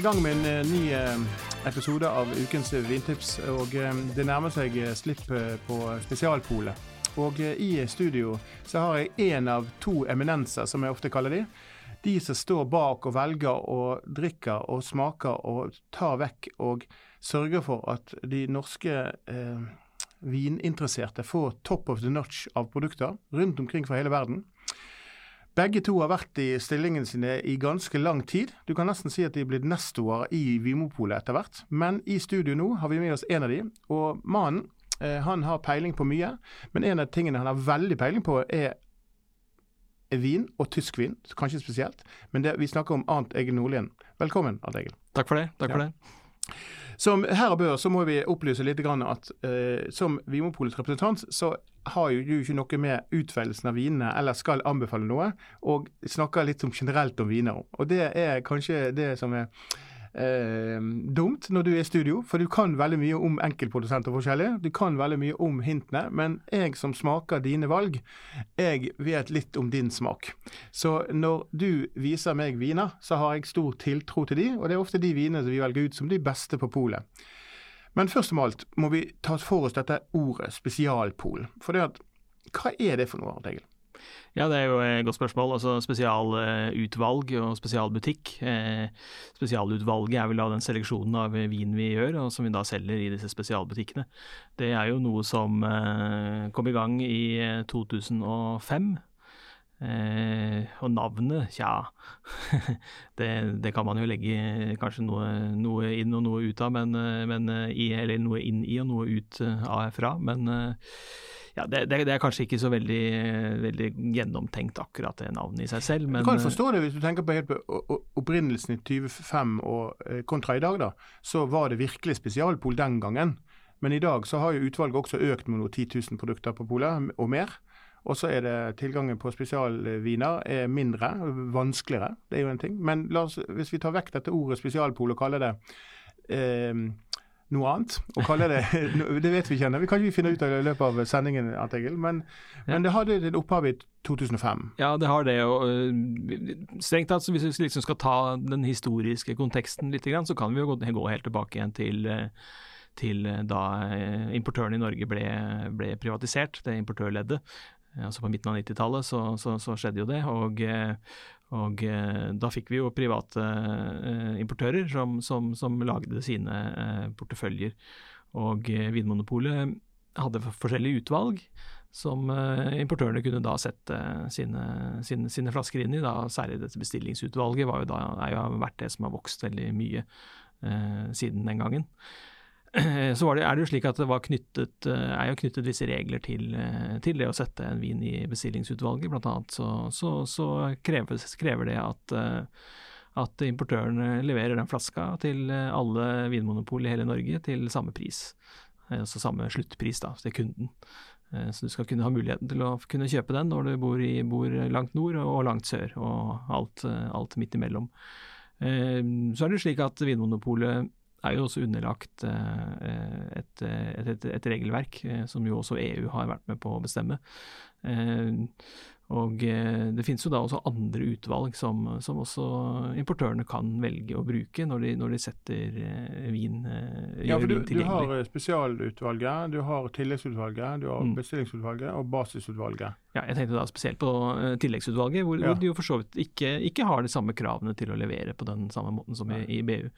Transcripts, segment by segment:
I gang med en eh, ny eh, episode av ukens vintips, og eh, det nærmer seg slipp på Spesialpolet. Og i studio så har jeg én av to eminenser, som jeg ofte kaller de. De som står bak og velger og drikker og smaker og tar vekk og sørger for at de norske eh, vininteresserte får top of the notch av produkter rundt omkring fra hele verden. Begge to har vært i stillingen sine i ganske lang tid. Du kan nesten si at de er blitt nestorer i Vimopolet etter hvert. Men i studio nå har vi med oss en av de, og mannen eh, han har peiling på mye. Men en av tingene han har veldig peiling på, er vin, og tysk vin, kanskje spesielt. Men det, vi snakker om Arnt Egil Nordlien. Velkommen, Arnt Egil. Takk for det. takk for det. Som her og bør så må vi opplyse litt grann at eh, som Vinmonopolets representant, så har jo du ikke noe med utvelgelsen av vinene eller skal anbefale noe, og snakker litt som generelt om viner. Og det er kanskje det som er eh, dumt når du er i studio, for du kan veldig mye om enkeltprodusenter forskjellig. Du kan veldig mye om hintene, men jeg som smaker dine valg, jeg vet litt om din smak. Så når du viser meg viner, så har jeg stor tiltro til de, og det er ofte de vinene vi velger ut som de beste på polet. Men først og alt må vi ta for oss dette ordet spesialpol. For det at, hva er det for noe, Egil? Ja, det er jo et godt spørsmål. Altså Spesialutvalg og spesialbutikk. Eh, spesialutvalget er vel da den seleksjonen av vin vi gjør, og som vi da selger i disse spesialbutikkene. Det er jo noe som eh, kom i gang i eh, 2005. Eh, og navnet, tja det, det kan man jo legge kanskje noe, noe inn og noe ut av, men, eh, men eh, i, eller noe inn i og noe ut eh, av fra. Men eh, ja, det, det, er kanskje ikke så veldig, veldig gjennomtenkt akkurat det navnet i seg selv. Men, du kan eh, forstå det hvis du tenker på helt opprinnelsen i 2005 og eh, kontra i dag, da. Så var det virkelig spesialpol den gangen. Men i dag så har jo utvalget også økt med noen 10 000 produkter på polet, og mer. Og så er det tilgangen på spesialviner er mindre, vanskeligere. Det er jo en ting. Men oss, hvis vi tar vekk dette ordet spesialpol og kaller det eh, noe annet, og kaller det Det vet vi ikke ennå. Vi kan ikke finne ut av det i løpet av sendingen, Arnt men, Men, men det hadde et opphav i 2005. Ja, det har det. og øh, Strengt tatt, så hvis vi liksom skal ta den historiske konteksten litt, så kan vi jo gå, gå helt tilbake igjen til, øh, til øh, da importøren i Norge ble, ble privatisert, det importørleddet. Eh, Altså På midten av 90-tallet så, så, så skjedde jo det. Og, og øh, da fikk vi jo private øh, importører som, som, som lagde sine øh, porteføljer. Og Vinmonopolet hadde forskjellige utvalg som eh, importørene kunne da sette sine, sine, sine flasker inn i. Da, særlig dette bestillingsutvalget var jo da, er jo vært det som har vokst veldig mye eh, siden den gangen. Så det, er det jo slik at det var knyttet, eh, er jo knyttet visse regler til, eh, til det å sette en vin i bestillingsutvalget. Blant annet så, så, så kreves, krever det at eh, at importørene leverer den flaska til alle vinmonopol i hele Norge til samme pris. Altså samme sluttpris da, til kunden. Så du skal kunne ha muligheten til å kunne kjøpe den når du bor, i, bor langt nord og langt sør, og alt, alt midt imellom. Så er det slik at Vinmonopolet er jo også underlagt eh, et, et, et, et regelverk eh, som jo også EU har vært med på å bestemme. Eh, Og det finnes jo da også andre utvalg som, som også importørene kan velge å bruke når de, når de setter vin, Ja, for du, vin du har spesialutvalget, du har tilleggsutvalget, du har Mm. bestillingsutvalget og basisutvalget. Ja, jeg tenkte da spesielt på tilleggsutvalget, hvor, Ja. hvor de jo for så vidt ikke, ikke har de samme kravene til å levere på den samme måten som i, i BU.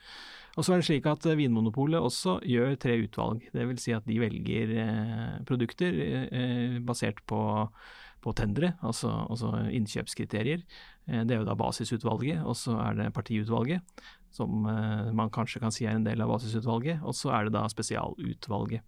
Og så er det slik at eh, Vinmonopolet også gjør tre utvalg. Det vil si at de velger eh, produkter eh, basert på, på tendere, altså, altså innkjøpskriterier. Det er jo da basisutvalget, og så er det partiutvalget. som man kanskje kan si er en del av basisutvalget. Og så er det da spesialutvalget.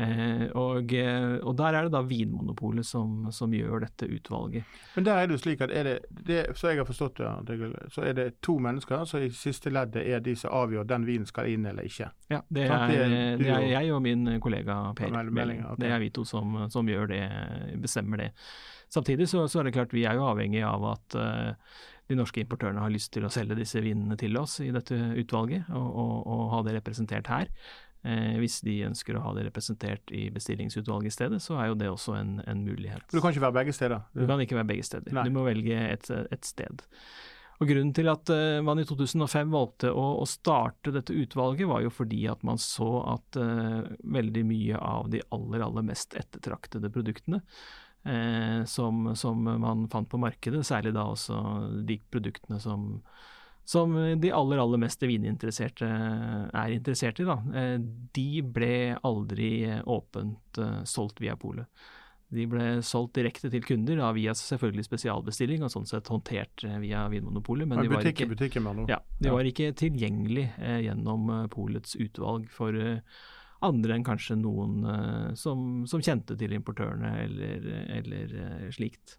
Eh, og, eh, og, der er det da Vinmonopolet som, som, gjør dette utvalget. Men der er det jo slik at er det, det, så jeg har forstått det, så er det to mennesker, så i siste leddet er de som avgjør den vinen skal inn eller ikke. Ja, det er, det er jeg og min kollega Per Melling. Okay. Det er vi to som, som, gjør det, bestemmer det. Samtidig så, så, er det klart vi er jo avhengig av at uh, de norske importørene har lyst til å selge disse vinene til oss i dette utvalget, og, og, og ha det representert her. Eh, hvis de ønsker å ha det representert i bestillingsutvalget i stedet, så er jo det også en, en mulighet. Du kan ikke være begge steder? Du, kan ikke være begge steder. Nei. Du må velge et, et, sted. Og Grunnen til at uh, man i 2005 valgte å, å, starte dette utvalget, var jo fordi at man så at uh, veldig mye av de aller, aller mest ettertraktede produktene uh, som, som, man fant på markedet, særlig da også de produktene som som de aller, aller mest vininteresserte er interessert i, da, eh, de ble aldri åpent uh, solgt via polet. De ble solgt direkte til kunder, da, via selvfølgelig spesialbestilling, og sånn sett håndtert via Vinmonopolet. Men de, var ikke, butikker, ja, de var ikke tilgjengelig gjennom polets utvalg for andre enn kanskje noen som, som, kjente til importørene eller, eller slikt.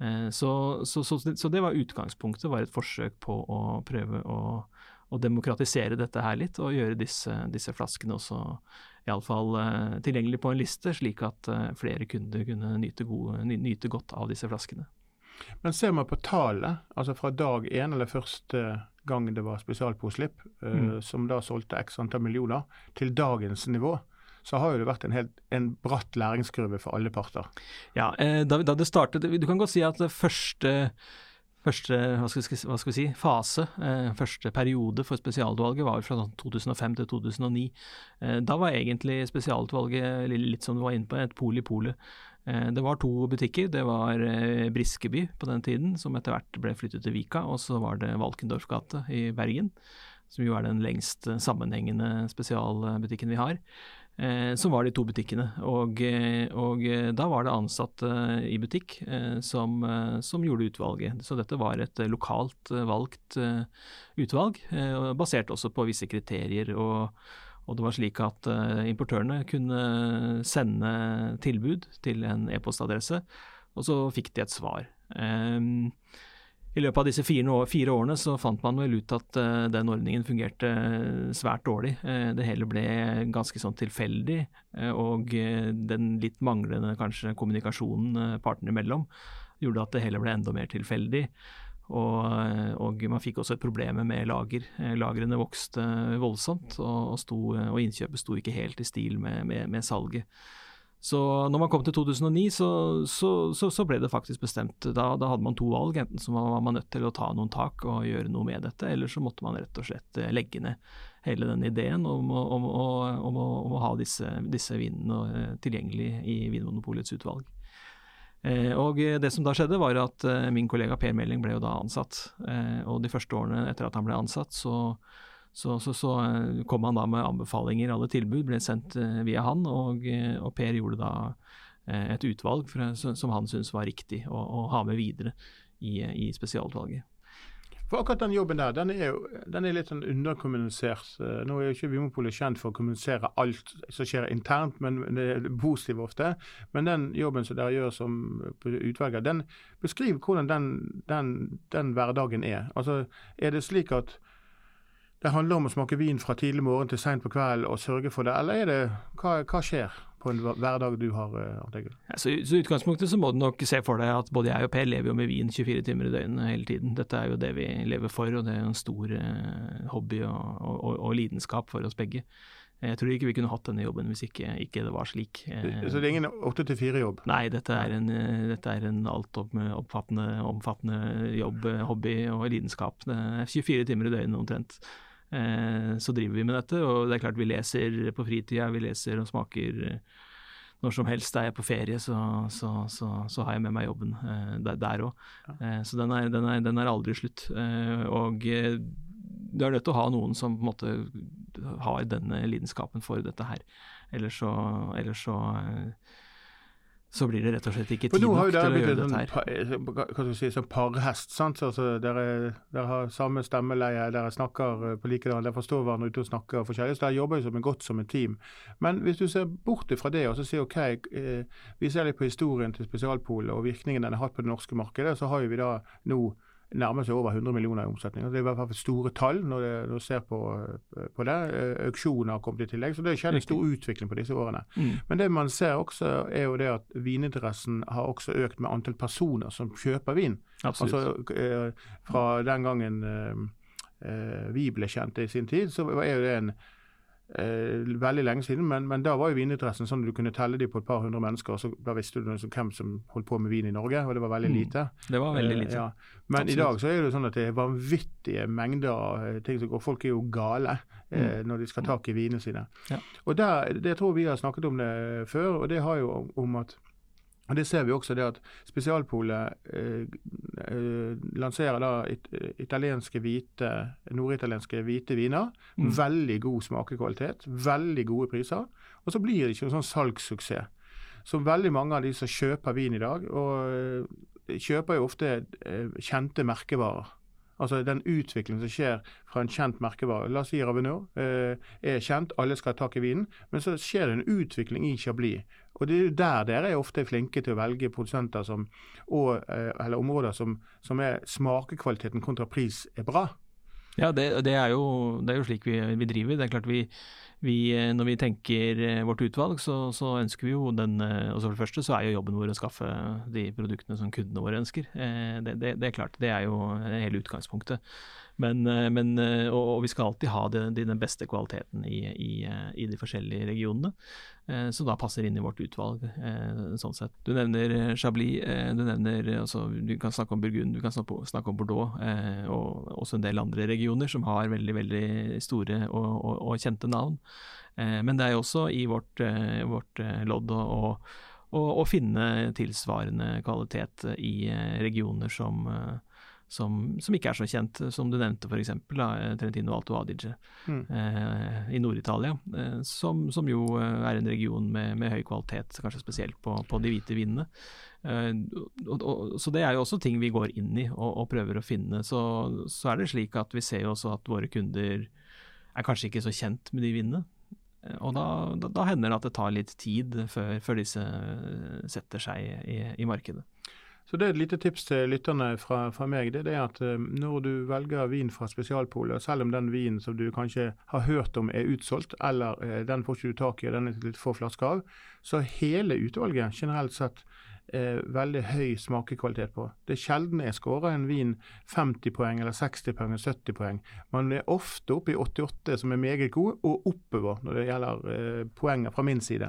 Eh, så, så, så, så, det var utgangspunktet, var et forsøk på å prøve å, å demokratisere dette her litt, og gjøre disse, disse flaskene også iallfall uh, tilgjengelig på en liste, slik at uh, flere kunder kunne nyte, gode, nyte, godt av disse flaskene. Men ser man på tallet, altså fra dag én, eller første gang det var spesialpåslipp, uh, mm. som da solgte x antall millioner, til dagens nivå, så har jo det vært en, helt, en bratt læringskurve for alle parter. Ja, eh, da, da, det startet Du kan godt si at første første hva skal, hva skal vi si, fase, eh, første periode for spesialutvalget var fra 2005 sånn til 2009. Eh, da var egentlig spesialutvalget litt som du var inne på, et pol i polet. Det var to butikker. Det var Briskeby på den tiden, som etter hvert ble flyttet til Vika, og så var det Valkendorf gate i Bergen, som jo er den lengst sammenhengende spesialbutikken vi har eh, som var de to butikkene. Og, eh, og eh, da var det ansatte i butikk som, som, gjorde utvalget. Så dette var et lokalt valgt utvalg, basert også på visse kriterier. og og det var slik at importørene kunne sende tilbud til en e-postadresse, og så fikk de et svar. Um, i løpet av disse fire, årene så fant man vel ut at uh, den ordningen fungerte uh, svært dårlig. Uh, det hele ble ganske sånn tilfeldig, og den litt manglende kanskje kommunikasjonen partene imellom gjorde at det hele ble enda mer tilfeldig. Og, og man fikk også et problem med lager. Lagrene vokste voldsomt, og, og, sto, og innkjøpet sto ikke helt i stil med, med, med salget. Så når man kom til 2009, så, så, så, så ble det faktisk bestemt. Da, da, hadde man to valg. Enten så var man nødt til å ta noen tak og gjøre noe med dette, eller så måtte man rett og slett eh, legge ned hele den ideen om, om, om, om å, ha disse, disse vinene eh, tilgjengelig i Vinmonopolets utvalg. Eh, og det som da skjedde, var at min kollega Per Meling ble jo da ansatt. og de første årene etter at han ble ansatt, så så, så, så, eh, kom han da med anbefalinger. Alle tilbud ble sendt eh, via han, og, eh, og Per gjorde da et utvalg for, som han syntes var riktig å, å, ha med videre i, i spesialutvalget. For akkurat den jobben der, den er jo den er litt sånn underkommunisert. Nå er jo ikke Vinmonopolet kjent for å kommunisere alt som skjer internt, men det er positivt ofte. Men den jobben som dere gjør som utvelger, den beskriver hvordan den, den, den hverdagen er. Altså, Er det slik at det handler om å smake vin fra tidlig morgen til seint på kveld og sørge for det, eller er det, hva, hva skjer på en hverdag du har? Eh, ja, så, så utgangspunktet så må du nok se for deg at både jeg og Per lever jo med vin 24 timer i døgnet hele tiden. Dette er jo det vi lever for, og det er en stor eh, hobby og, og, og, lidenskap for oss begge. Jeg tror ikke vi kunne hatt denne jobben hvis ikke, ikke det var slik. Eh, så det er ingen åtte til fire-jobb? Nei, dette er en, dette er en altomfattende omfattende jobb, hobby og lidenskap. Det er 24 timer i døgnet omtrent. Eh, så driver vi med dette. Og det er klart vi leser på fritida, vi leser og smaker eh, når som helst. Er jeg på ferie, så, så, så, så har jeg med meg jobben eh, der òg. Så den er, den, er, den er, aldri slutt. Og du er nødt til å ha noen som på en måte har denne lidenskapen for dette her. Ellers så, ellers så så blir det rett og slett ikke tid nok til å gjøre dette her. hva skal si, sånn parhest. sant? Så, altså, dere, dere har samme stemmeleie, dere snakker eh, på likedan, dere forstår hverandre ute og snakker forskjellig. Så dere jobber jo som en godt som et team. Men hvis du ser bort fra det og så sier OK, eh, vi ser litt på historien til Spesialpolet og virkningen den har hatt på det norske markedet, så har jo vi da nå nærmer seg over 100 millioner i omsetning. Det er i hvert fall store tall når, det, når du ser på, på det. Eh, Auksjoner har kommet i tillegg. Så det skjer en stor utvikling på disse årene. Mm. Men det man ser også, er jo det at vininteressen har også økt med antall personer som kjøper vin. Absolutt. Altså eh, Fra den gangen eh, vi ble kjent i sin tid, så er jo det en eh, veldig lenge siden, men, men da var jo vininteressen sånn at du kunne telle de på et par hundre mennesker, og så da visste du liksom hvem som holdt på med vin i Norge, og det var veldig Mm. lite. Det var veldig Eh, lite. ja. Men Absolutt. i dag så er det jo sånn at det er vanvittige mengder av eh, ting som går. Folk er jo gale eh, når de skal ta tak i vinene sine. Mm. Ja. Og der, Det tror vi har snakket om det før, og det har jo om at og Det ser vi også, det at Spesialpolet eh, eh, lanserer da it, italienske hvite, norditalienske hvite viner. Mm. Veldig god smakekvalitet, veldig gode priser. Og så blir det ikke en sånn salgssuksess. Så veldig mange av de som kjøper vin i dag, og eh, kjøper jo ofte eh, kjente merkevarer. Altså den utviklingen som skjer fra en kjent merkevare. La oss si Ravenor eh, er kjent, alle skal ha tak i vinen. Men så skjer det en utvikling i Chablis. Og det er jo der dere er ofte flinke til å velge produsenter som, og, eh, eller områder som, som er smakekvaliteten kontra pris er bra. Ja, det, det, er jo, det er jo slik vi, vi driver. Det er klart vi, vi, eh, Når vi tenker eh, vårt utvalg, så, så ønsker vi jo den Og altså For det første så er jo jobben vår å skaffe de produktene som kundene våre ønsker. Eh, det, det er klart, det er jo hele utgangspunktet. Men, eh, men, eh, og, vi skal alltid ha det, den beste kvaliteten i, i, eh, i de forskjellige regionene, som da passer inn i vårt utvalg. sånn sett. Du nevner Chablis, du nevner altså, du kan snakke om Burgund, du kan snakke, om Bordeaux, og også en del andre regioner som har veldig veldig store og, og, og kjente navn. Men det er jo også i vårt, vårt lodd å, å, finne tilsvarende kvalitet i regioner som som, som ikke er så kjent, som du nevnte f.eks. Trentino Alto Adige Mm. eh, i Nord-Italia, eh, som, som jo eh, er en region med, med høy kvalitet, kanskje spesielt på, på de hvite vinene. Eh, og, og, så det er jo også ting vi går inn i og, og prøver å finne. Så, så er det slik at vi ser jo også at våre kunder er kanskje ikke så kjent med de vinene. Eh, Og da, da, da hender det at det tar litt tid før, før disse eh, setter seg i, i markedet. Så det er et lite tips til lytterne fra, fra meg. Det er at eh, når du velger vin fra Spesialpolet, selv om den vinen som du kanskje har hørt om er utsolgt, eller eh, den får ikke du tak i, og den er litt få flasker av, så hele utvalget generelt sett eh, veldig høy smakekvalitet på. Det er sjelden jeg scorer en vin 50 poeng eller 60 poeng eller 70 poeng. Man er ofte oppe i 88 som er meget god, og oppover når det gjelder poenger fra min side.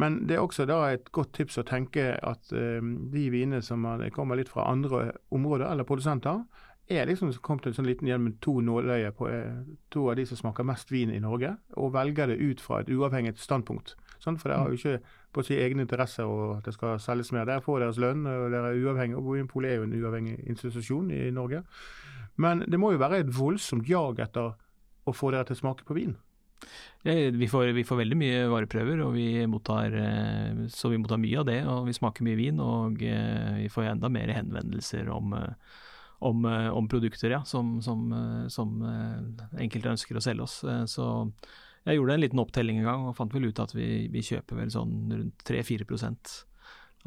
Men det er også da et godt tips å tenke at eh, de vinene som er- kommer litt fra andre områder eller produsenter, er liksom kommet en sånn liten igjen med to nåløyer på eh, to av de som smaker mest vin i Norge, og velger det ut fra et uavhengig standpunkt. Sånn, for det har jo ikke på å si egne interesser og at det skal selges mer. Dere får deres lønn, og dere er uavhengige. og Vinpolet er jo en uavhengig institusjon i Norge. Men det må jo være et voldsomt jag etter å få dere til å smake på vin. Vi, får, vi får veldig mye vareprøver, og vi mottar, eh, så vi mottar mye av det. Og vi smaker mye vin, og eh, vi får enda mer henvendelser om, eh, om, om produkter ja, som, som, som enkelte ønsker å selge oss. Så jeg gjorde en liten opptelling en gang, og fant vel ut at vi, vi kjøper vel sånn rundt 3-4%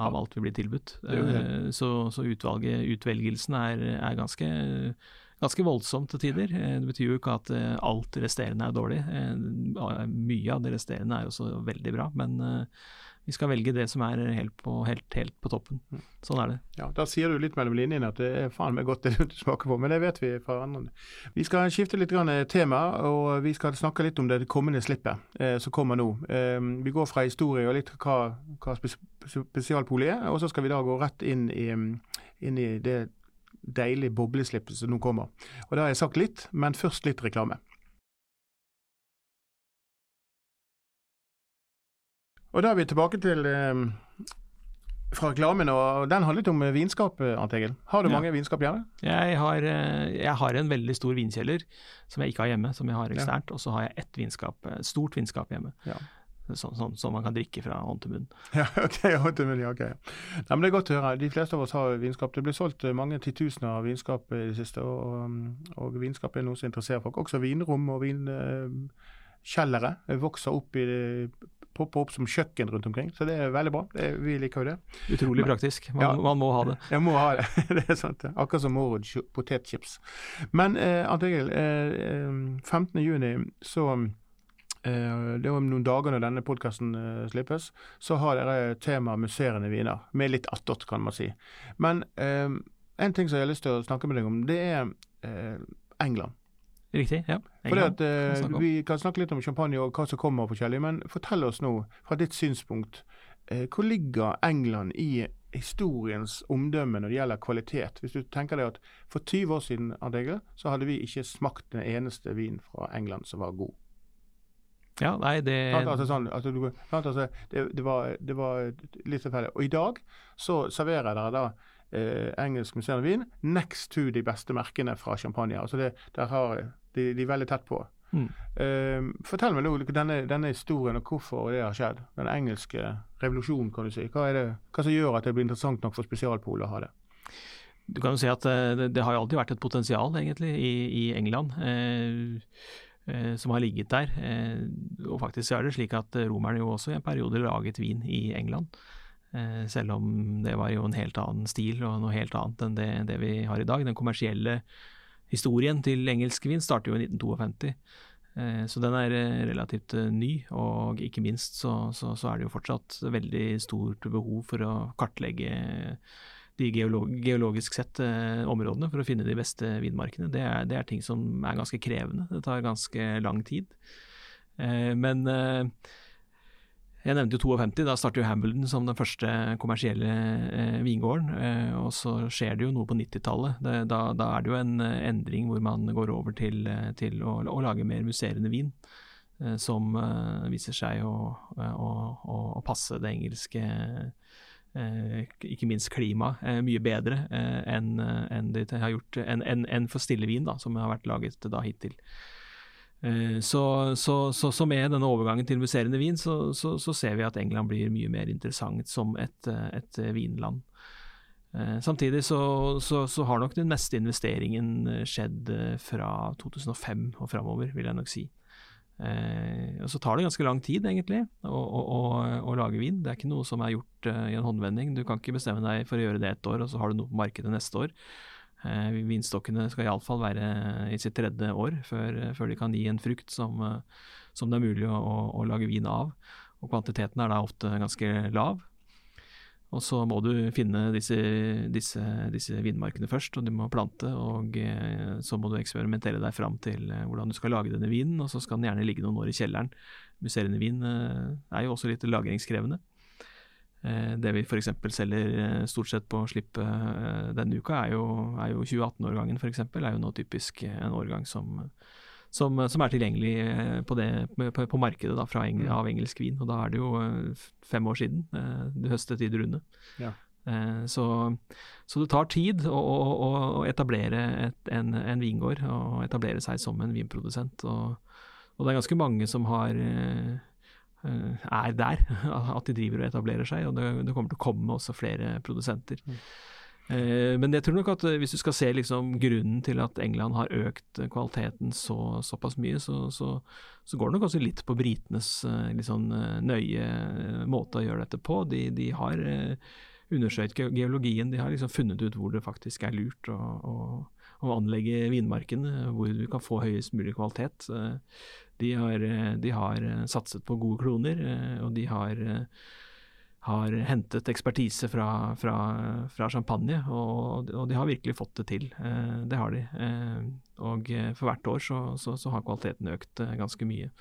av alt vi blir tilbudt. Det det. Så, så utvalget, utvelgelsen er, er ganske ganske voldsomt til tider. Eh, Det betyr jo ikke at eh, alt resterende er dårlig. Eh, Mye av det resterende er jo også veldig bra, men vi skal velge det som er helt på, helt, helt på toppen. Sånn er det. Ja, Da sier du litt mellom linjene at det er faen meg godt det du smaker på, men det vet vi fra andre. Vi skal skifte litt grann tema, og vi skal snakke litt om det kommende slippet eh, som kommer nå. Eh, vi går fra historie og litt hva, hva spes spesialpolet er, og så skal vi da gå rett inn i, inn i det deilige bobleslipp som nå kommer. Og det har jeg sagt litt, men først litt reklame. Og Da er vi tilbake til eh, fra reklamen, og den handlet om vinskap, Arnt Egil. Har du Ja. mange vinskap hjemme? Jeg har, eh, jeg har en veldig stor vinkjeller som jeg ikke har hjemme, som jeg har eksternt. Og så har jeg ett vinskap, eh, stort vinskap hjemme. Ja. Sånn, som, som man kan drikke fra hånd til munn. Ja, ok, hånd til munn, ja, ok. Nei, men Det er godt å høre. De fleste av oss har vinskap. Det blir solgt mange titusener av vinskap i det siste, og, og vinskap er noe som interesserer folk. Også vinrom og vinkjellere vokser opp i det popper opp som kjøkken rundt omkring. Så det er veldig bra. Det, vi liker jo det. Utrolig Men, praktisk. Man, ja, man, må ha det. Jeg må ha det. det er sant. Akkurat som Morud potetchips. Men eh, Ant Egil, eh, 15.6 så Eh, det er om noen dager når denne podkasten eh, slippes, så har dere temaet musserende viner. Med litt attåt, kan man si. Men eh, en ting som jeg har lyst til å snakke med deg om, det er eh, England. Riktig, ja. England. Fordi at, eh, vi kan snakke litt om champagne og hva som kommer forskjellig, men fortell oss nå, fra ditt synspunkt, eh, hvor ligger England i historiens omdømme når det gjelder kvalitet. Hvis du tenker deg at For 20 år siden Adegel, så hadde vi ikke smakt den eneste vin fra England som var god. Ja, nei, det altså, sånn, altså, du, altså, det, det, var, det, var, litt tilfeldig. Og i dag så serverer dere da eh, engelsk musserende vin next to de beste merkene fra champagne. Altså det, der har, de, de er veldig tett på. Mm. Eh, fortell meg nå denne, denne, historien og hvorfor det har skjedd. Den engelske revolusjonen, kan du si. Hva er det hva som gjør at det blir interessant nok for spesialpolet å ha det? Du kan jo si at eh, det, det, har jo alltid vært et potensial, egentlig, i, i England. Eh, som har ligget der. Eh, og faktisk er det slik at romerne jo også i en periode laget vin i England. Eh, selv om det var jo en helt annen stil og noe helt annet enn det, det vi har i dag. Den kommersielle historien til engelsk vin starter jo i 1952. Så den er relativt ny, og ikke minst så, så, så er det jo fortsatt veldig stort behov for å kartlegge de geolog geologisk sett eh, områdene for å finne de beste vindmarkene. Det er, det er, ting som er ganske krevende. Det tar ganske lang tid. Eh, men eh, jeg nevnte jo 52, da starter jo Hambledon som den første kommersielle eh, vingården. Eh, og så skjer det jo noe på 90-tallet. Da, da, er det jo en eh, endring hvor man går over til, til å, å, lage mer musserende vin. Som viser seg å, å, å passe det engelske ikke minst klima, eh, mye bedre eh, enn en de har gjort enn en, en for stillevin, da, som har vært laget da hittil. Så, så, så, så, med denne overgangen til musserende vin, så, ser vi at England blir mye mer interessant som et, et vinland. Samtidig så, har nok den meste investeringen skjedd fra 2005 og framover, vil jeg nok si. Eh, og Så tar det ganske lang tid, egentlig, å, å, å, å, lage vin. Det er ikke noe som er gjort uh, i en håndvending. Du kan ikke bestemme deg for å gjøre det ett år, og så har du noe på markedet neste år. Eh, vinstokkene skal iallfall være i sitt tredje år før, før, de kan gi en frukt som, uh, som det er mulig å, lage vin av. Og kvantiteten er da ofte ganske lav. Og så må du finne disse, disse, disse vindmarkene først, og du må plante. Og eh, så må du eksperimentere deg fram til eh, hvordan du skal lage denne vinen, og så skal den gjerne ligge noen år i kjelleren. Musserende vin eh, er jo også litt lagringskrevende. Det vi f.eks. selger stort sett på slipp denne uka, er jo, er jo 2018-årgangen f.eks. er jo nå typisk en årgang som som, som, er tilgjengelig eh, på, det, på, på markedet da, eng, mm. av engelsk vin. Og da er det jo eh, fem år siden eh, du høstet i Drune. Ja. Så, så, det tar tid å, å, å etablere et, en, en, vingård og etablere seg som en vinprodusent. Og, og det er ganske mange som har er der, at de driver og etablerer seg. Og det, det kommer til å komme også flere produsenter. Mm. Eh, men jeg tror nok at eh, hvis du skal se liksom grunnen til at England har økt eh, kvaliteten så, såpass mye, så, så, så, går det nok også litt på britenes sånn nøye måte å gjøre dette på. De, de har undersøkt geologien, de har liksom funnet ut hvor det faktisk er lurt å, å, å anlegge vinmarkene, hvor du kan få høyest mulig kvalitet. De har, de har satset på gode kloner, og de har har hentet ekspertise fra, fra, fra champagne, og, og, de har virkelig fått det til. Eh, det har de. Eh, og for hvert år så, så, så har kvaliteten økt eh, ganske mye.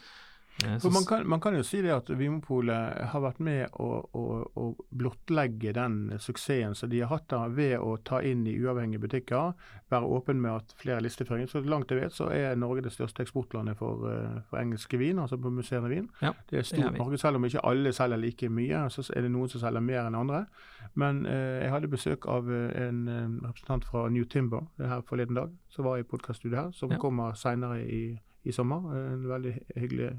Man kan, man kan, jo si det at Vinmonopolet har vært med å, å, å, blottlegge den suksessen som de har hatt da ved å ta inn i uavhengige butikker, være åpen med at flere listeføringer. Så langt jeg vet så er Norge det største eksportlandet for, eh, for engelske vin, altså på musserende vin. Ja, det er stort marked, selv om ikke alle selger like mye. Så er det noen som selger mer enn andre. Men eh, jeg hadde besøk av eh, en, en representant fra New Timber her forleden dag, som var i podkaststudio her, som ja. kommer senere i i sommer. En veldig hyggelig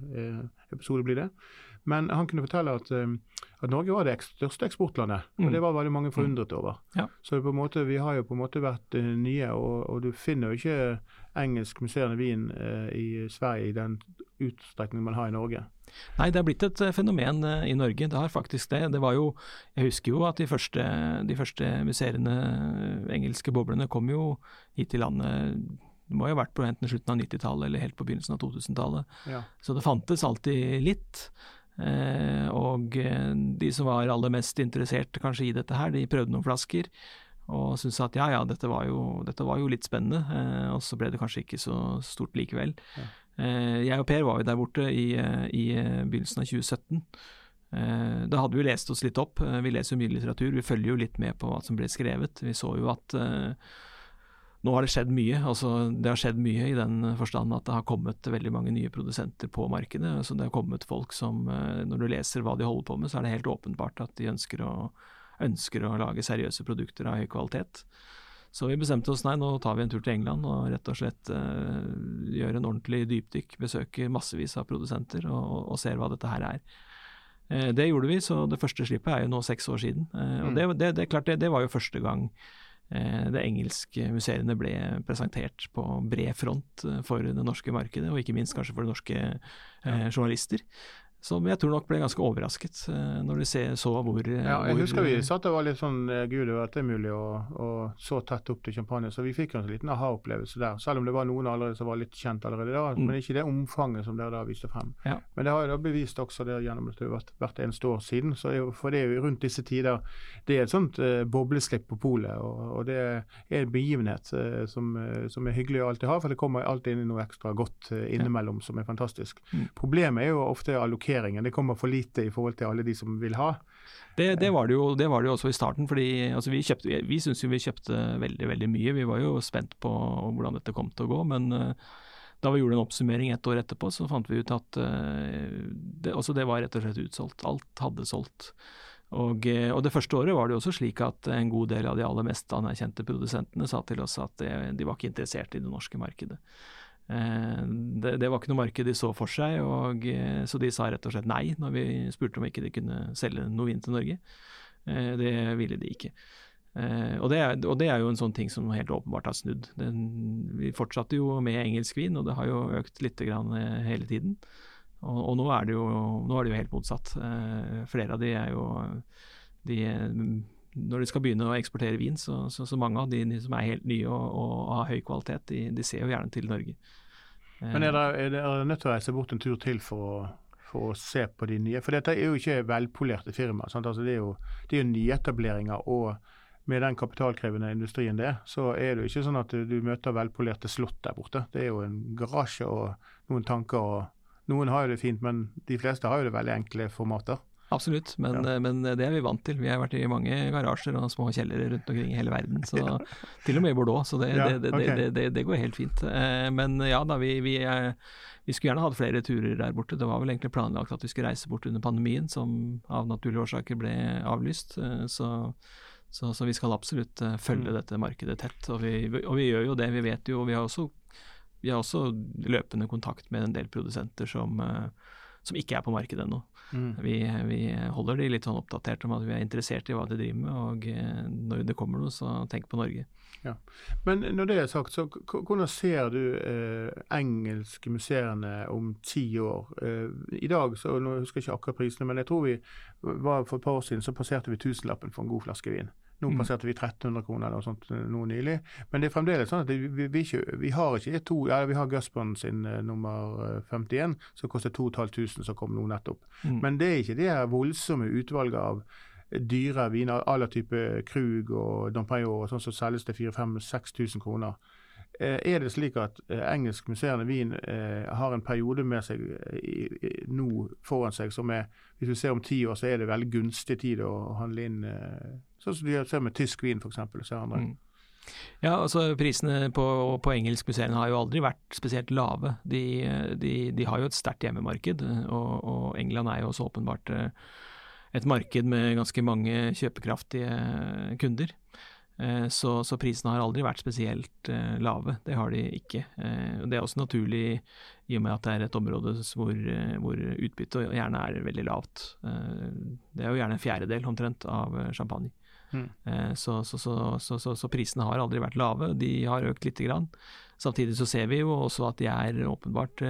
episode blir det. Men han kunne fortelle at, at Norge var det største eksportlandet. Og det var veldig mange forundret over. Ja. Så måte, vi har jo på en måte vært nye, og, og du finner jo ikke engelsk musserende vin i Sverige i den utstrekning man har i Norge. Nei, det er blitt et fenomen i Norge. Det har faktisk det. Det var jo Jeg husker jo at de første, de første musserende engelske boblene kom jo hit til landet det må jo ha vært på enten slutten av 90-tallet eller helt på begynnelsen av 2000-tallet. Ja. Så det fantes alltid litt. Eh, og de som var aller mest interessert kanskje i dette her, de prøvde noen flasker. Og syntes at ja ja, dette var jo, dette var jo litt spennende. Eh, og så ble det kanskje ikke så stort likevel. Ja. Eh, jeg og Per var jo der borte i, i begynnelsen av 2017. Eh, da hadde vi lest oss litt opp. Eh, vi leser jo mye litteratur. Vi følger jo litt med på hva som ble skrevet. Vi så jo at eh, nå har det skjedd mye. altså Det har skjedd mye i den forstand at det har kommet veldig mange nye produsenter på markedet. altså Det har kommet folk som, når du leser hva de holder på med, så er det helt åpenbart at de ønsker å, ønsker å lage seriøse produkter av høy kvalitet. Så vi bestemte oss nei, nå tar vi en tur til England og rett og slett uh, gjør en ordentlig dypdykk. Besøker massevis av produsenter og, og ser hva dette her er. Uh, det gjorde vi, så det første slippet er jo nå seks år siden. Uh, og det, det, det, klart, det, det var jo første gang det engelske museene ble presentert på bred front for det norske markedet, og ikke minst kanskje for norske journalister. Som jeg tror nok ble ganske overrasket uh, når de så hvor Ja, jeg hvor, husker vi satt og var litt sånn Gud, at det er mulig å, å så tett opp til champagne. Så vi fikk en liten aha-opplevelse der. Selv om det var noen allerede som var litt kjent allerede da. Mm. Men ikke det omfanget som dere da viste frem. Ja. Men det har jo da bevist også det gjennom at det har vært hvert eneste år siden. Så for det er jo rundt disse tider det er et sånt eh, bobleslipp på polet. Og, og, det er en begivenhet eh, som, som, er hyggelig å alltid ha, for det kommer alltid inn noe ekstra godt innimellom ja. som er fantastisk. Mm. Problemet er jo ofte allokering det kommer for lite i forhold til alle de som vil ha. Det, det, var, det, jo, det var, det jo, også i starten. fordi altså, Vi, kjøpte, vi, vi syns jo vi kjøpte veldig veldig mye. Vi var jo spent på hvordan dette kom til å gå. Men uh, da vi gjorde en oppsummering et år etterpå, så fant vi ut at uh, det, altså, det var rett og slett utsolgt. Alt hadde solgt. Og, og, det første året var det også slik at en god del av de aller mest anerkjente produsentene sa til oss at de var ikke interessert i det norske markedet. Det, det, var ikke noe marked de så for seg, og, så de sa rett og slett nei når vi spurte om ikke de kunne selge noe vin til Norge. Det ville de ikke. Og det, er, og det er jo en sånn ting som helt åpenbart har snudd. Den, vi fortsatte jo med engelsk vin, og det har jo økt litt hele tiden. Og, og nå, er jo, nå, er det jo, helt motsatt. Flere av de er jo de, når de skal begynne å eksportere vin, så, så, så mange av de, de, som er helt nye og, og har høy kvalitet, de, de, ser jo gjerne til Norge. Men er dere, er dere nødt til å reise bort en tur til for å, for å se på de nye? For dette er jo ikke velpolerte firmaer. Altså, det, er jo, det er jo nyetableringer. og med den kapitalkrevende industrien det er, så er det jo ikke sånn at du møter velpolerte slott der borte. Det er jo en garasje og noen tanker. og Noen har jo det fint, men de fleste har jo det veldig enkle formater. Absolutt, men, ja. men, det er vi vant til. Vi har vært i mange garasjer og små kjellere rundt omkring i hele verden. Så, ja. Til og med i Bordeaux, så det, ja, det, okay. det, det, går helt fint. Eh, men ja da, vi, vi, vi, skulle gjerne hatt flere turer der borte. Det var vel egentlig planlagt at vi skulle reise bort under pandemien, som av naturlige årsaker ble avlyst. Eh, så, så, så vi skal absolutt eh, følge mm. dette markedet tett. Og vi, og vi, gjør jo det. Vi vet jo, vi har også, vi har også løpende kontakt med en del produsenter som som ikke er på markedet ennå. Mm. Vi, vi, holder de litt sånn oppdatert om at vi er interessert i hva de driver med, og eh, når det kommer noe, så tenk på Norge. Ja. Men når det er sagt, så hvordan ser du eh, engelske museene om ti år? Eh, I dag, så nå husker jeg ikke akkurat prisene, men jeg tror vi var for et par år siden så passerte vi tusenlappen for en god flaske vin. Nå mm. passerte vi 1300 kroner eller noe sånt eh, nå nylig. Men det er fremdeles sånn at vi, vi, vi, ikke, vi har ikke to ja, Vi har Gusbond sin uh, nummer 51, eh, som koster 2500, som kom nå nettopp. Mm. Men det er ikke det her voldsomme utvalget av dyre viner à la type Krug og Dom og sånn som selges til 4000-6000 kroner. Eh, er det slik at eh, engelsk musserende vin eh, har en periode med seg nå foran seg som er Hvis vi ser om ti år, så er det veldig gunstig tid å handle inn Sånn som du ser med tysk vin, f.eks. Mm. Ja, altså Prisene på, på engelskmuseene har jo aldri vært spesielt lave. De, de, de har jo et sterkt hjemmemarked, og, og, England er jo også åpenbart et marked med ganske mange kjøpekraftige kunder. Eh, så, så, prisene har aldri vært spesielt eh, lave, det har de ikke. Eh, det er også naturlig i og med at det er et område hvor, hvor utbyttet gjerne er veldig lavt. Det er jo gjerne en fjerdedel omtrent av champagne. Mm. Så, så, så, prisene har aldri vært lave, de har økt lite grann. Samtidig så ser vi jo også at de er åpenbart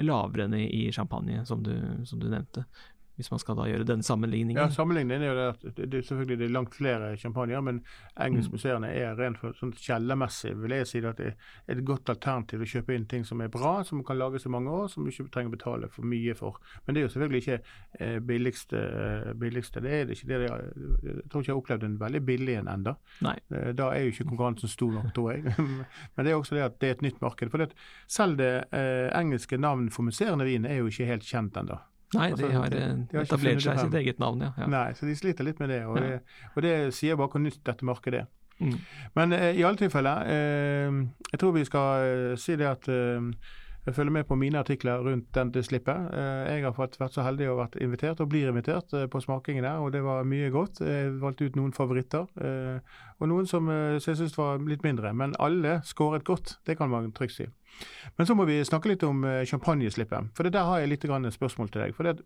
lavere enn i champagne, som du, som du nevnte hvis man skal da gjøre den sammenligningen. Ja, Sammenligningen er jo det at det, det, selvfølgelig det er langt flere champagner, men engelskmuseene mm. er rent for, sånn kjellermessig vil jeg si at det er et godt alternativ å kjøpe inn ting som er bra, som kan lages i mange år, som du ikke trenger å betale for mye for. Men det er jo selvfølgelig ikke eh, billigste, eh, billigste. Det er det ikke. Det er, jeg tror ikke jeg har opplevd en veldig billig en ennå. Eh, da er jo ikke konkurransen stor nok, tror jeg. men det er også det at det er et nytt marked. For det, selv det eh, engelske navnet for musserende vin er jo ikke helt kjent ennå. Nei, de har, de, de har etablert seg sitt eget navn, ja. ja. Nei, så de sliter litt med det. Og, ja. det, og det, sier bare hvor nytt dette markedet er. Mm. Men eh, i alle tilfeller, eh, jeg tror vi skal eh, si det at eh, jeg følger med på mine artikler rundt dette slippet. Eh, jeg har fått vært så heldig å vært invitert, og blir invitert eh, på smakingen der, og det var mye godt. Jeg valgte ut noen favoritter, og noen som, som jeg syns var litt mindre. Men alle skåret godt, det kan man trygt si. Men så må vi snakke litt om eh, champagneslippet. For det der har jeg litt spørsmål til deg. For det,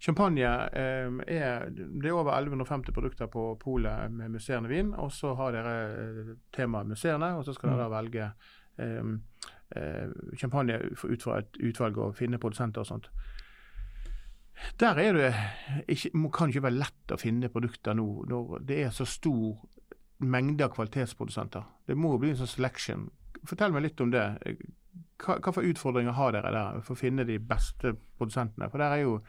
champagne eh, er det er over 1150 produkter på polet med musserende vin. Og så har dere eh, temaet musserende, og så skal dere da mm. velge eh, eh, champagne ut fra et utvalg og finne produsenter og sånt. Der er det ikke, kan ikke være lett å finne produkter nå når det er så stor mengde av kvalitetsprodusenter. Det må bli en sånn selection. Fortell meg litt om det hva, hva for utfordringer har dere der for å finne de beste produsentene? For der er jo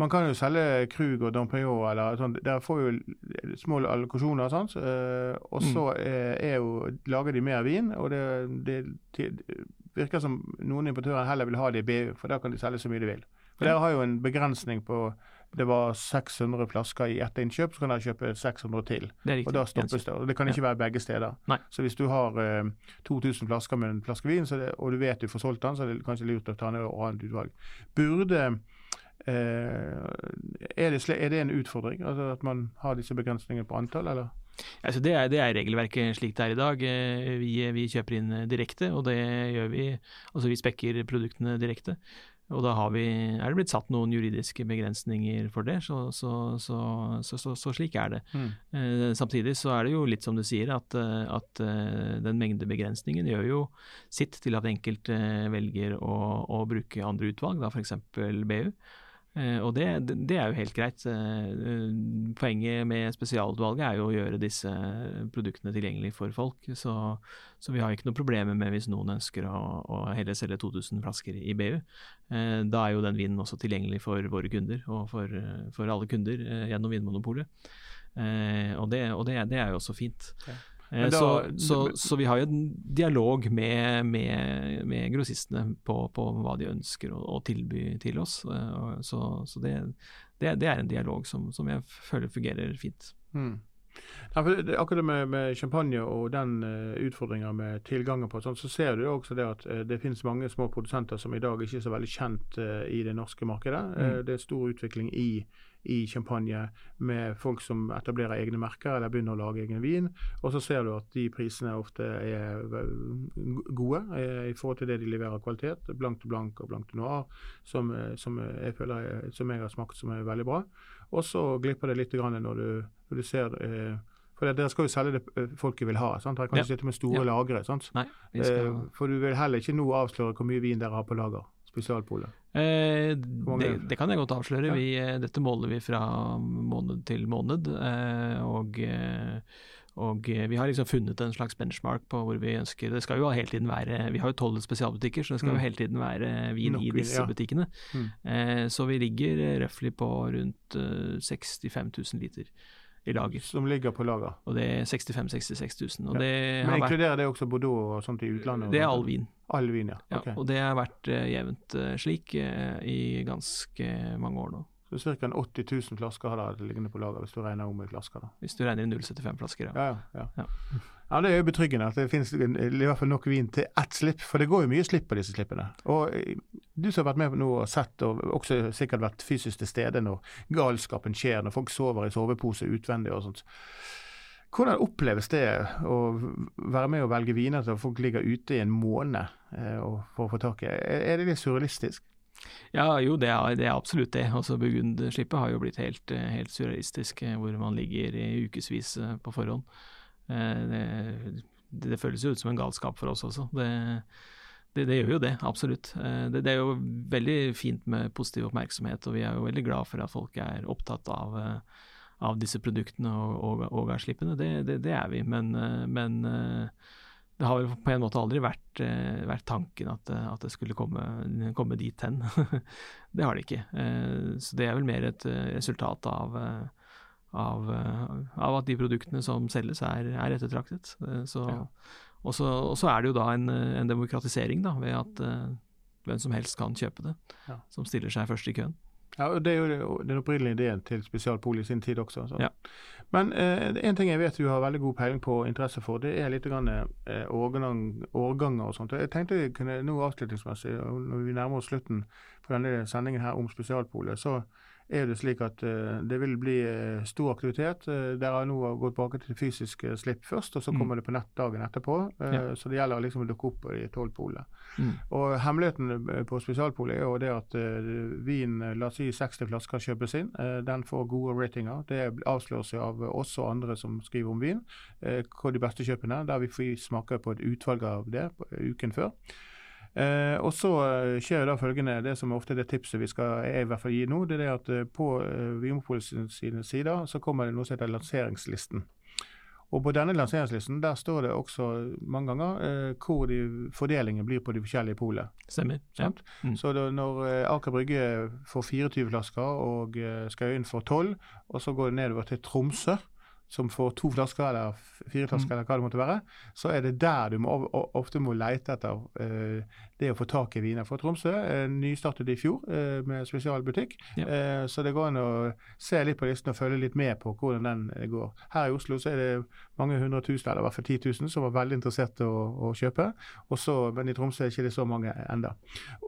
man kan jo selge Krug og Dampignon eller sånn. Der får jo små allokasjoner og sånt. Uh, og så mm. er, er lager de mer vin, og det, det, det, virker som noen importører heller vil ha det i BU, for da kan de selge så mye de vil. For Dere har jo en begrensning på det var 600 flasker i ett innkjøp, så kan dere kjøpe 600 til. og da stoppes det. og Det kan ikke ja. være begge steder. Nei. Så hvis du har eh, 2000 flasker med en flaske vin, det, og du vet du får solgt den, så er det kanskje lurt å ta ned og ha et utvalg. Burde eh, er, det, er, det, en utfordring, altså at man har disse begrensningene på antall, eller? Altså det, er, det, er, regelverket slik det er i dag. Eh, vi, vi kjøper inn direkte, og det gjør vi. Altså vi spekker produktene direkte. Og da vi, er det blitt satt noen juridiske begrensninger for det, så, så, så, så slik er det. Mm. Eh, samtidig så er det jo litt som du sier, at, eh, at uh, den mengdebegrensningen gjør jo sitt til at enkelte velger å, å bruke andre utvalg, da f.eks. BU. Uh, og det, det, er jo helt greit. Uh, poenget med spesialutvalget er jo å gjøre disse produktene tilgjengelig for folk. Så, så vi har ikke noe problemer med hvis noen ønsker å, å heller selge 2000 flasker i BU. Da er jo den vinen også tilgjengelig for våre kunder, og for, for alle kunder gjennom Vinmonopolet. og, det, og det, det, er jo også fint. Okay. Eh, da, så, så, så, vi har jo en dialog med, med, med grossistene på, på, hva de ønsker å, å tilby til oss. Eh, så, så det, det, det, er en dialog som, som jeg føler fungerer fint. Mm. Ja, akkurat med, med, champagne og den uh, utfordringa med tilgangen på sånn, så ser du også det at uh, det finnes mange små produsenter som i dag ikke er så veldig kjent uh, i det norske markedet. Mm. det er stor utvikling i i champagne med folk som etablerer egne merker eller begynner å lage egen vin. Og så ser du at de prisene ofte er gode eh, i forhold til det de leverer kvalitet. Blank til blank og blank til noir, som, eh, som, jeg føler som jeg har smakt som er veldig bra. Og så glipper det litt når du, når du ser eh, for Dere skal jo selge det folket vil ha. sant? Dere kan ikke ja. sitte med store ja. lagre. sant? Nei, skal... For du vil heller ikke nå avsløre hvor mye vin dere har på lager. Spesialpolet? Eh, det, det, kan jeg godt avsløre. Ja. Vi, eh, dette måler vi fra måned til måned. Eh, og, eh, og, vi har liksom funnet en slags benchmark på hvor vi ønsker Det skal jo hele tiden være Vi har jo tolv spesialbutikker, så det skal mm. jo hele tiden være vin Nok, i disse ja. butikkene. Mm. Eh, så vi ligger røftlig på rundt 65 000 liter i lager. Som ligger på lager. Og det er 65 000-66 000. Ja. Men inkluderer det også Bordeaux og sånt i utlandet? Det er all vin. All vin, ja. Okay. ja og det har vært uh, jevnt uh, slik uh, i ganske mange år nå. Så ca. 80 000 flasker har det liggende på lager, hvis du regner om i flasker? da. Hvis du regner i 0,75 flasker, ja. Ja, ja. ja. ja. Det er jo betryggende at det finnes i hvert fall nok vin til ett slipp, for det går jo mye slipp på disse slippene. Og Du som har vært med nå og sett, og også sikkert vært fysisk til stede når galskapen skjer, når folk sover i sovepose utvendig og sånt. Hvordan oppleves det å være med og velge viner til folk ligger ute i en måned eh, for å få tak i? Er det litt surrealistisk? Ja, jo, det er, det er absolutt det. Altså, Burgundslippet har jo blitt helt, helt surrealistisk, hvor man ligger i ukevis på forhånd. Det, det, føles jo ut som en galskap for oss også. Det, det, det, gjør jo det, absolutt. Det, er jo veldig fint med positiv oppmerksomhet, og vi er jo veldig glad for at folk er opptatt av, av disse produktene og, og, og avslippene. Det, det, er vi, men, men, det har vel på en måte aldri vært, vært tanken at, at, det skulle komme, komme dit hen. det har det ikke. Så det er vel mer et resultat av av, av, at de produktene som selges er, er ettertraktet. Så, ja. Og så er det jo da en, en demokratisering, da, ved at hvem som helst kan kjøpe det, ja. som stiller seg først i køen. Ja, og Det er jo den opprinnelige ideen til Spesialpol i sin tid også. Ja. Men eh, en ting jeg vet du har veldig god peiling på og interesse for, det er litt grann, eh, årgang, årganger og sånt. Jeg tenkte jeg kunne nå avslutningsmessig, når vi nærmer oss slutten på denne sendingen her om Spesialpolet, så er det slik at uh, det vil bli uh, stor aktivitet. Uh, Dere har nå gått tilbake til fysisk slipp først, og så mm. kommer det på nett dagen etterpå. Ja. Så det gjelder liksom å dukke opp på de tolv polene. Mm. Og Hemmeligheten på spesialpolet er jo det at vin, la oss si 60 flasker, kjøpes inn. den får gode ratinger. Det avsløres av oss og andre som skriver om vin, hva de beste kjøpene er. Der vi får smake på et utvalg av det uken før. Eh, og så eh, skjer da følgende, det som ofte er det tipset vi skal jeg i hvert fall gi nå, det er det at eh, på eh, Vinmonopolets sine sider så kommer det noe som heter lanseringslisten. Og På denne lanseringslisten der står det også mange ganger eh, hvor de, fordelingen blir på de forskjellige polene. Stemmer. Ja. Mm. Så da, når eh, Aker Brygge får 24 flasker og eh, skal inn for 12, og så går det nedover til Tromsø, som får to flasker eller fire flasker, mm. eller hva det måtte være, så er det der du må, ofte må leite etter uh, det å få tak i viner. For Tromsø uh, nystartet i fjor uh, med spesialbutikk, ja. uh, så det går an å se litt på listen og følge litt med på hvordan den går. Her i Oslo så er det mange hundre tusen, eller i hvert fall 10 000, som var veldig interessert i å, å, kjøpe. Også, men i Tromsø er det ikke så mange enda.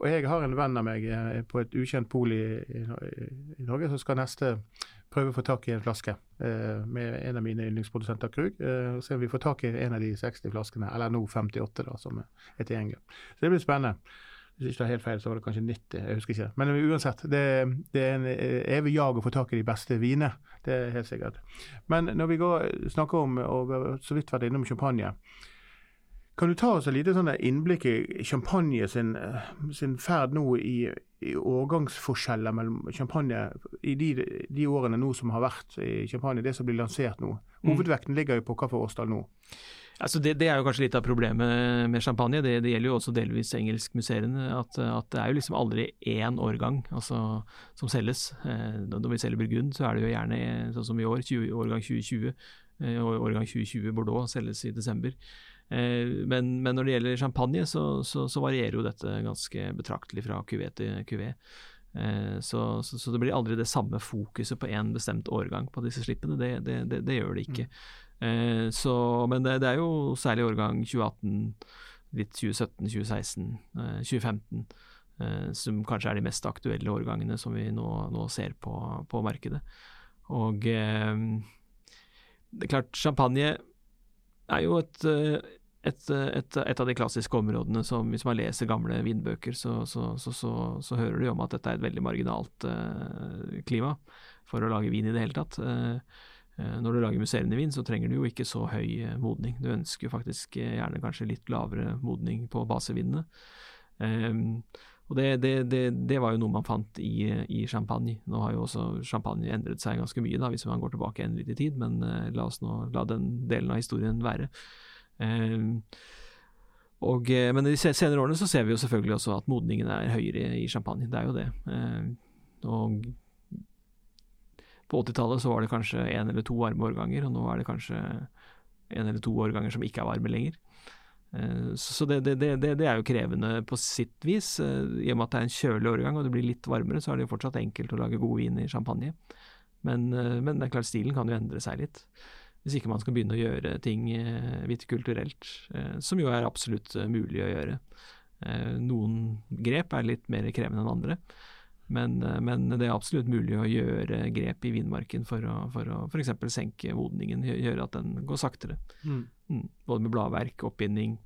Og Jeg har en venn av meg på et ukjent pol i, i, i Norge som skal neste prøve å få tak i en flaske eh, med en av mine yndlingsprodusenter, Krug. Eh, se om vi får tak i en av de 60 flaskene, eller nå 58, da, som er tilgjengelig. Så det blir spennende. Hvis ikke det er helt feil, så var det kanskje 90. Jeg husker ikke. Men uansett, det, det er en eh, evig jag å få tak i de beste vinene. Det er helt sikkert. Men når vi går, snakker om, og så vidt vært innom champagne kan du ta oss et lite sånn innblikk i champagne sin, sin ferd nå i, i årgangsforskjeller mellom champagne i de, de, årene nå som har vært i champagne, det som blir lansert nå? Mm. Hovedvekten ligger jo på hva for årstall nå? Altså det, det, er jo kanskje litt av problemet med champagne. Det, det gjelder jo også delvis engelskmuseene. At, at, det er jo liksom aldri én årgang altså, som selges. Eh, når vi selger Burgund, så er det jo gjerne sånn som i år, 20, årgang 2020. Eh, årgang 2020 Bordeaux selges i desember. Eh, men, men, når det gjelder champagne, så, så, så, varierer jo dette ganske betraktelig fra kuvé til kuvé. Eh, så, så, det blir aldri det samme fokuset på én bestemt årgang på disse slippene. Det, det, det, det gjør det ikke. Mm. men det, er jo særlig årgang 2018, litt 2017, 2016, 2015 som kanskje er de mest aktuelle årgangene som vi nå, nå ser på, på, markedet. Og det er klart, champagne er jo et, eh, et, eh, et, et, av de klassiske områdene som hvis man leser gamle vindbøker, så, så, så, så hører du om at dette er et veldig marginalt klima for å lage vin i det hele tatt. Når du lager musserende vin, så trenger du jo ikke så høy modning. Du ønsker faktisk gjerne kanskje litt lavere modning på basevinene. Um, og det, det, det, det, var jo noe man fant i, i, champagne. Nå har jo også champagne endret seg ganske mye, da, hvis man går tilbake en litt i tid, men uh, la oss nå la den delen av historien være. Og, eh, men i de senere årene så ser vi jo selvfølgelig også at modningen er høyere i champagne. Det er jo det. Uh, og på 80-tallet så var det kanskje én eller to varme årganger, og nå er det kanskje en eller to årganger som ikke er varme lenger. Eh, så det, det, det, det, er jo krevende på sitt vis. Eh, I og med at det er en kjølig årgang og det blir litt varmere, så er det jo fortsatt enkelt å lage god vin i champagne. Men, eh, men det er klart stilen kan jo endre seg litt. Hvis ikke man skal begynne å gjøre ting vitikulturelt, som jo er absolutt mulig å gjøre. Noen grep er litt mer krevende enn andre. Men, men, det er absolutt mulig å gjøre grep i vinmarken for å f.eks. senke modningen, gjøre at den går saktere. Mm. Mm. Både med bladverk, oppbinding,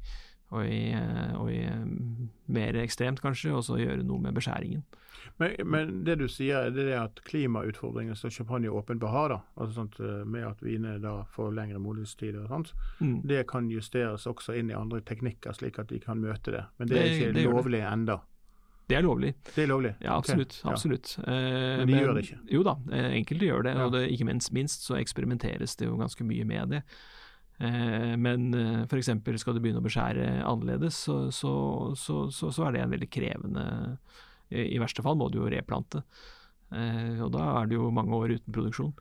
og i, eh, og i, eh, mer ekstremt kanskje, og så gjøre noe med beskjæringen. Men, men, det du sier, det er at klimautfordringene som champagne åpenbart har, da, altså sånt, eh, med at viner da får lengre modningstid og sånt, mm. det kan justeres også inn i andre teknikker, slik at de kan møte det. Men det, det er ikke det lovlig enda. Det er lovlig. Det er lovlig? Ja, absolutt. Okay. absolutt. Ja. Men de men, gjør det ikke? Jo da, enkelte gjør det. Ja. Og det, ikke minst, minst så eksperimenteres det jo ganske mye med det. Eh, men eh, f.eks. skal du begynne å beskjære annerledes, så, så, så, så, er det en veldig krevende I verste fall må du jo replante. Eh, og da er det jo mange år uten produksjon.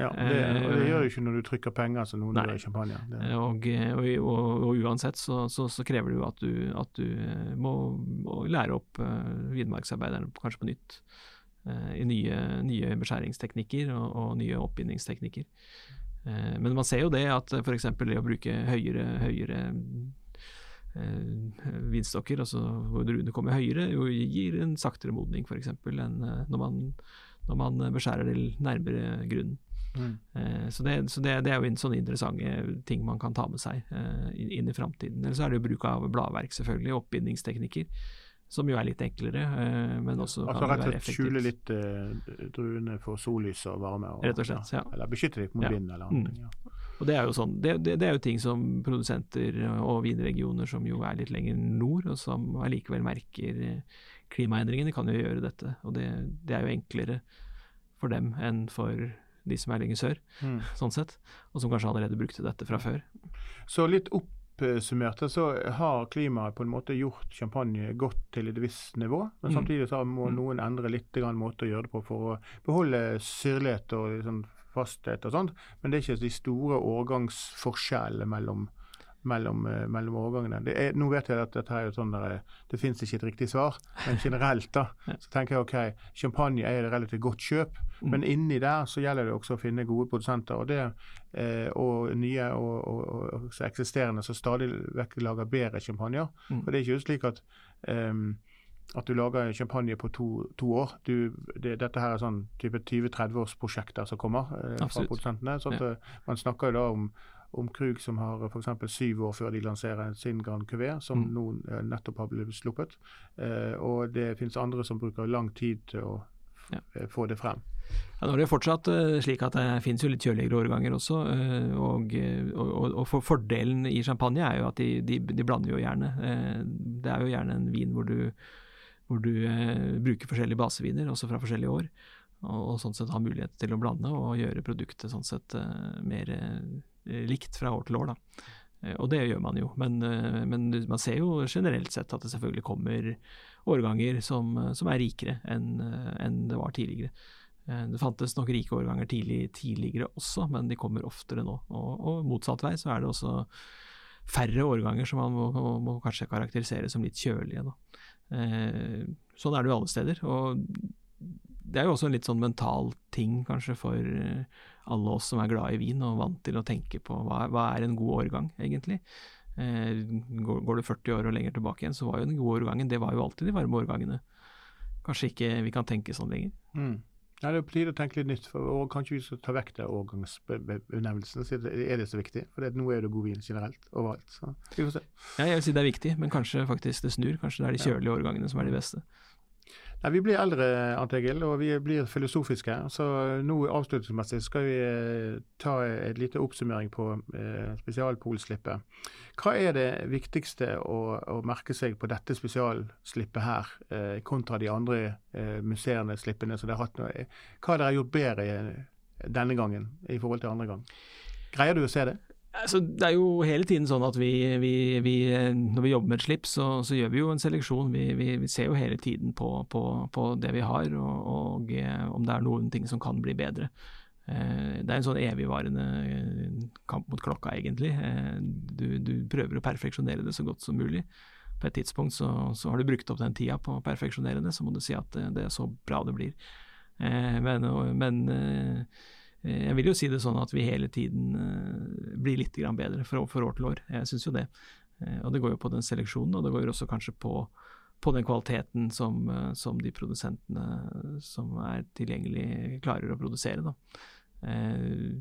Ja, det, og det gjør du ikke når du trykker penger som noen gjør i champagne. Og, og, og, og, uansett så, så, så, krever det jo at du, at du må, må, lære opp vidmarksarbeiderne kanskje på nytt. I nye, nye beskjæringsteknikker og, nye oppbindingsteknikker. Eh, men man ser jo det at f.eks. det å bruke høyere, høyere eh, vinstokker, altså hvor druene kommer høyere, gir en saktere modning f.eks. enn eh, når man, når man beskjærer det nærmere grunnen. Mm. Så, det, så det, det, er jo en sånne interessante ting man kan ta med seg inn i framtiden. Eller så er det jo bruk av bladverk, selvfølgelig, oppbindingsteknikker som jo er litt enklere, eh, men også altså, kan være effektivt. Skjule litt uh, druene for sollys og varme? Og, Rett og slett, ja. Eller beskytte dem mot ja. vind eller annet. Mm. Ja. Og det er jo sånn, det, det, det, er jo ting som produsenter og vinregioner som jo er litt lenger nord, og som allikevel merker eh, klimaendringene, kan jo gjøre dette. Og det, det, er jo enklere for dem enn for de som er lenger sør, mm. sånn sett. Og som kanskje allerede brukte dette fra før. Så litt opp oppsummert så har klimaet på en måte gjort champagne godt til et visst nivå. Men mm. samtidig så må mm. noen endre litt måte å gjøre det på for å beholde syrlighet og liksom fasthet og sånt. Men det er ikke de store årgangsforskjellene mellom mellom, eh, mellom årgangene. Er, nå vet jeg at dette er jo sånn der, det finnes ikke et riktig svar, men generelt da, så tenker jeg ok, champagne er et relativt godt kjøp, mm. men inni der så gjelder det også å finne gode produsenter. Og det eh, og nye og, og, og, eksisterende som stadig vekk lager bedre champagne. Mm. For det er ikke slik at um, at du lager champagne på to, to år. Du, det, dette her er sånn type 20-30 års prosjekter som kommer eh, fra produsentene. sånn at ja. Eh, man snakker jo da om om Krug som har f.eks. syv år før de lanserer sin Grand Cuvé, som mm. nå eh, nettopp har blitt sluppet. Eh, og det finnes andre som bruker lang tid til å ja. Eh, få det frem. Ja, nå er det fortsatt uh, slik at det finnes jo litt kjøligere årganger også. Og, og, og for Fordelen i champagne er jo at de, de, de blander jo gjerne. Det er jo gjerne en vin hvor du, hvor du bruker forskjellige baseviner, også fra forskjellige år. Og, og, sånn sett har mulighet til å blande og gjøre produktet sånn sett mer Eh, likt fra år til år. da. Eh, og det gjør man jo, men, eh, men, man ser jo generelt sett at det selvfølgelig kommer årganger som, som er rikere enn en det var tidligere. Det fantes nok rike årganger tidlig, tidligere også, men de kommer oftere nå. Og, og, motsatt vei så er det også færre årganger som man må, må, må kanskje karakterisere som litt kjølige. Eh, sånn er det jo alle steder. Og det er jo også en litt sånn mental ting kanskje for alle oss som er glad i vin og vant til å tenke på hva, hva er en god årgang, egentlig. Eh, går, går, det 40 år og lenger tilbake igjen, så var jo den gode årgangen det var jo alltid de varme årgangene. Kanskje ikke vi kan tenke sånn lenger. Mm. Ja, det på tide å tenke litt nytt, for, og kanskje vi skal ta vekk det årgangsbenevnelsen. Er det så viktig? For det, nå er det god vin generelt overalt. Så vi får se. Ja, jeg vil si det er viktig, men kanskje faktisk det snur. Kanskje det er de kjølige årgangene som er de beste. Nei, Vi blir eldre, Ant Egil, og vi blir filosofiske. Så nå avslutningsmessig skal vi eh, ta et lite oppsummering på eh, spesialpolslippet. Hva er det viktigste å, å, merke seg på dette spesialslippet her, eh, kontra de andre eh, museene slippene som dere har hatt? Hva har dere gjort bedre denne gangen i forhold til andre gang? Greier du å se det? Altså, det er jo hele tiden sånn at vi, vi, vi når vi jobber med et slipp, så, så, gjør vi jo en seleksjon. Vi, vi ser jo hele tiden på, på, på det vi har, og, og, eh, om det er noen ting som kan bli bedre. Eh, det er en sånn evigvarende eh, kamp mot klokka, egentlig. Du, du, prøver å perfeksjonere det så godt som mulig. På et tidspunkt så, så har du brukt opp den tida på å perfeksjonere det, så må du si at det, er så bra det blir. Men, men jeg vil jo si det sånn at vi hele tiden eh, blir litt bedre fra år til år. Jeg syns jo det. Eh, og det går jo på den seleksjonen, og det går jo også kanskje på, på den kvaliteten som, eh, som, de produsentene som er tilgjengelig, klarer å produsere. Da. Eh,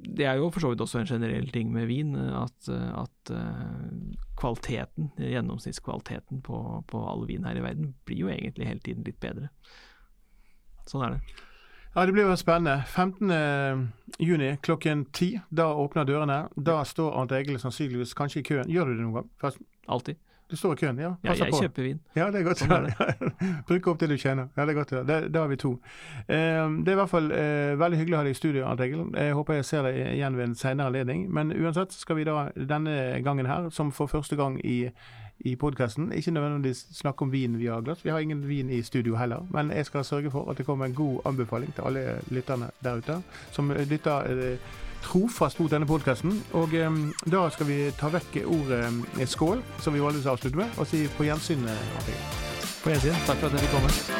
det er jo for så vidt også en generell ting med vin, at, at kvaliteten, gjennomsnittskvaliteten på, på all vin her i verden, blir jo egentlig hele tiden litt bedre. Sånn er det. Ja, Det blir jo spennende. 15. juni klokken 10, da åpner dørene. Da står Arnt Egil sannsynligvis kanskje i køen. Gjør du det noen gang? Forresten? Alltid. Du står i køen, ja? Ja, jeg på. kjøper vin. Ja, det er godt sånn. Bruk opp det du tjener. Ja, det er godt høre. Da har vi to. Eh, det er i hvert fall eh, veldig hyggelig å ha deg i studio, Arnt Egil. Jeg håper jeg ser deg igjen ved en senere anledning. Men uansett skal vi da denne gangen her, som for første gang i i podkasten. Ikke nødvendigvis snakke om vin vi har glass. Vi har ingen vin i studio heller. Men jeg skal sørge for at det kommer en god anbefaling til alle lytterne der ute som lytter eh, trofast mot denne podkasten. Og eh, da skal vi ta vekk ordet eh, skål, som vi vanligvis avslutter med, og si på gjensyn. På gjensyn. Takk for at dere fikk komme.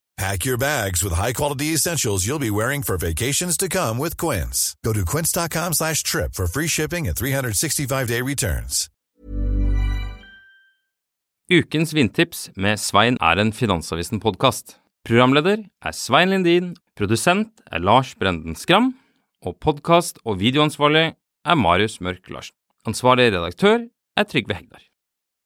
Pack your bags with high-quality essentials you'll be wearing for vacations to come with Quince. Go to quince.com slash trip for free shipping and 365-day returns. Ukens vindtips med Svein er en Finansavisen-podkast. Programleder er Svein Lindin, produsent er Lars Brenden Skram, og podkast- og videoansvarlig er Marius Mørk Larsen. Ansvarlig redaktør er Trygve Hegdar.